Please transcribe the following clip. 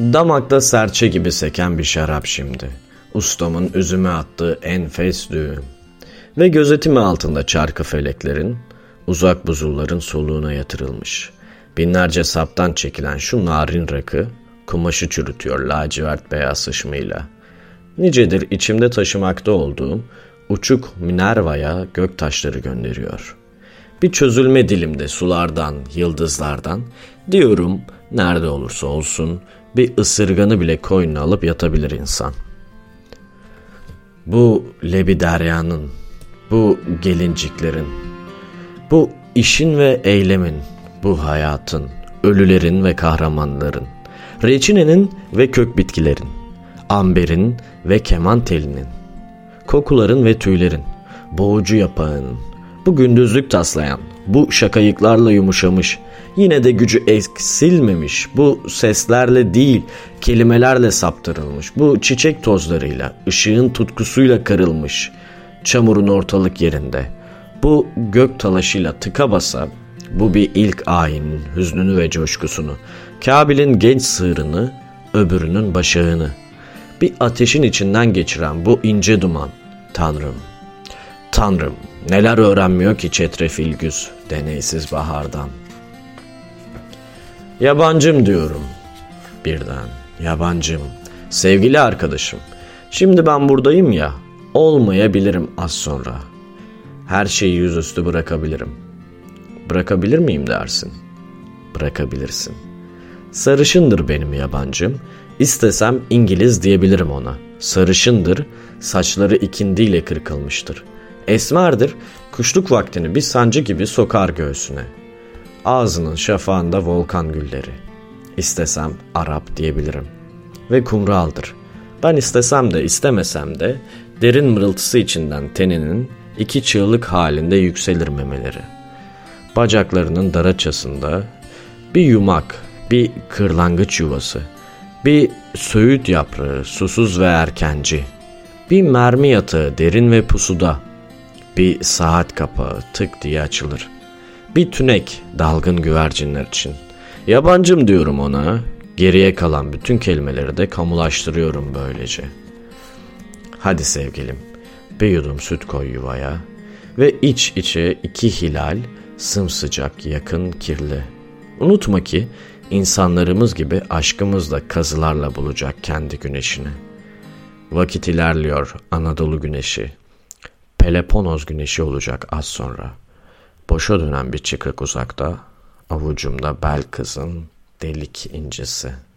Damakta serçe gibi seken bir şarap şimdi. Ustamın üzüme attığı enfes düğün. Ve gözetimi altında çarkı feleklerin, uzak buzulların soluğuna yatırılmış. Binlerce saptan çekilen şu narin rakı, kumaşı çürütüyor lacivert beyaz sıçmıyla. Nicedir içimde taşımakta olduğum uçuk Minerva'ya gök taşları gönderiyor. Bir çözülme dilimde sulardan, yıldızlardan, diyorum nerede olursa olsun bir ısırganı bile koynuna alıp yatabilir insan. Bu lebi deryanın, bu gelinciklerin, bu işin ve eylemin, bu hayatın, ölülerin ve kahramanların, reçinenin ve kök bitkilerin, amberin ve keman telinin, kokuların ve tüylerin, boğucu yapağının, bu gündüzlük taslayan, bu şakayıklarla yumuşamış, yine de gücü eksilmemiş, bu seslerle değil kelimelerle saptırılmış, bu çiçek tozlarıyla, ışığın tutkusuyla karılmış, çamurun ortalık yerinde, bu gök talaşıyla tıka basa, bu bir ilk ayinin hüznünü ve coşkusunu, Kabil'in genç sığırını, öbürünün başağını, bir ateşin içinden geçiren bu ince duman, Tanrım, Tanrım neler öğrenmiyor ki çetrefil güz deneysiz bahardan. Yabancım diyorum birden, yabancım, sevgili arkadaşım. Şimdi ben buradayım ya, olmayabilirim az sonra. Her şeyi yüzüstü bırakabilirim. Bırakabilir miyim dersin? Bırakabilirsin. Sarışındır benim yabancım. İstesem İngiliz diyebilirim ona. Sarışındır, saçları ikindiyle kırkılmıştır. Esmerdir, kuşluk vaktini bir sancı gibi sokar göğsüne. Ağzının şafağında volkan gülleri. İstesem Arap diyebilirim. Ve kumraldır. Ben istesem de istemesem de derin mırıltısı içinden teninin iki çığlık halinde yükselir memeleri. Bacaklarının daraçasında bir yumak, bir kırlangıç yuvası, bir söğüt yaprağı susuz ve erkenci, bir mermi yatağı derin ve pusuda, bir saat kapağı tık diye açılır. Bir tünek dalgın güvercinler için. Yabancım diyorum ona. Geriye kalan bütün kelimeleri de kamulaştırıyorum böylece. Hadi sevgilim, bir yudum süt koy yuvaya ve iç içe iki hilal sımsıcak, yakın, kirli. Unutma ki insanlarımız gibi aşkımız da kazılarla bulacak kendi güneşini. Vakit ilerliyor Anadolu güneşi. Peloponoz güneşi olacak az sonra. Boşa dönen bir çıkık uzakta, avucumda bel kızın delik incisi.''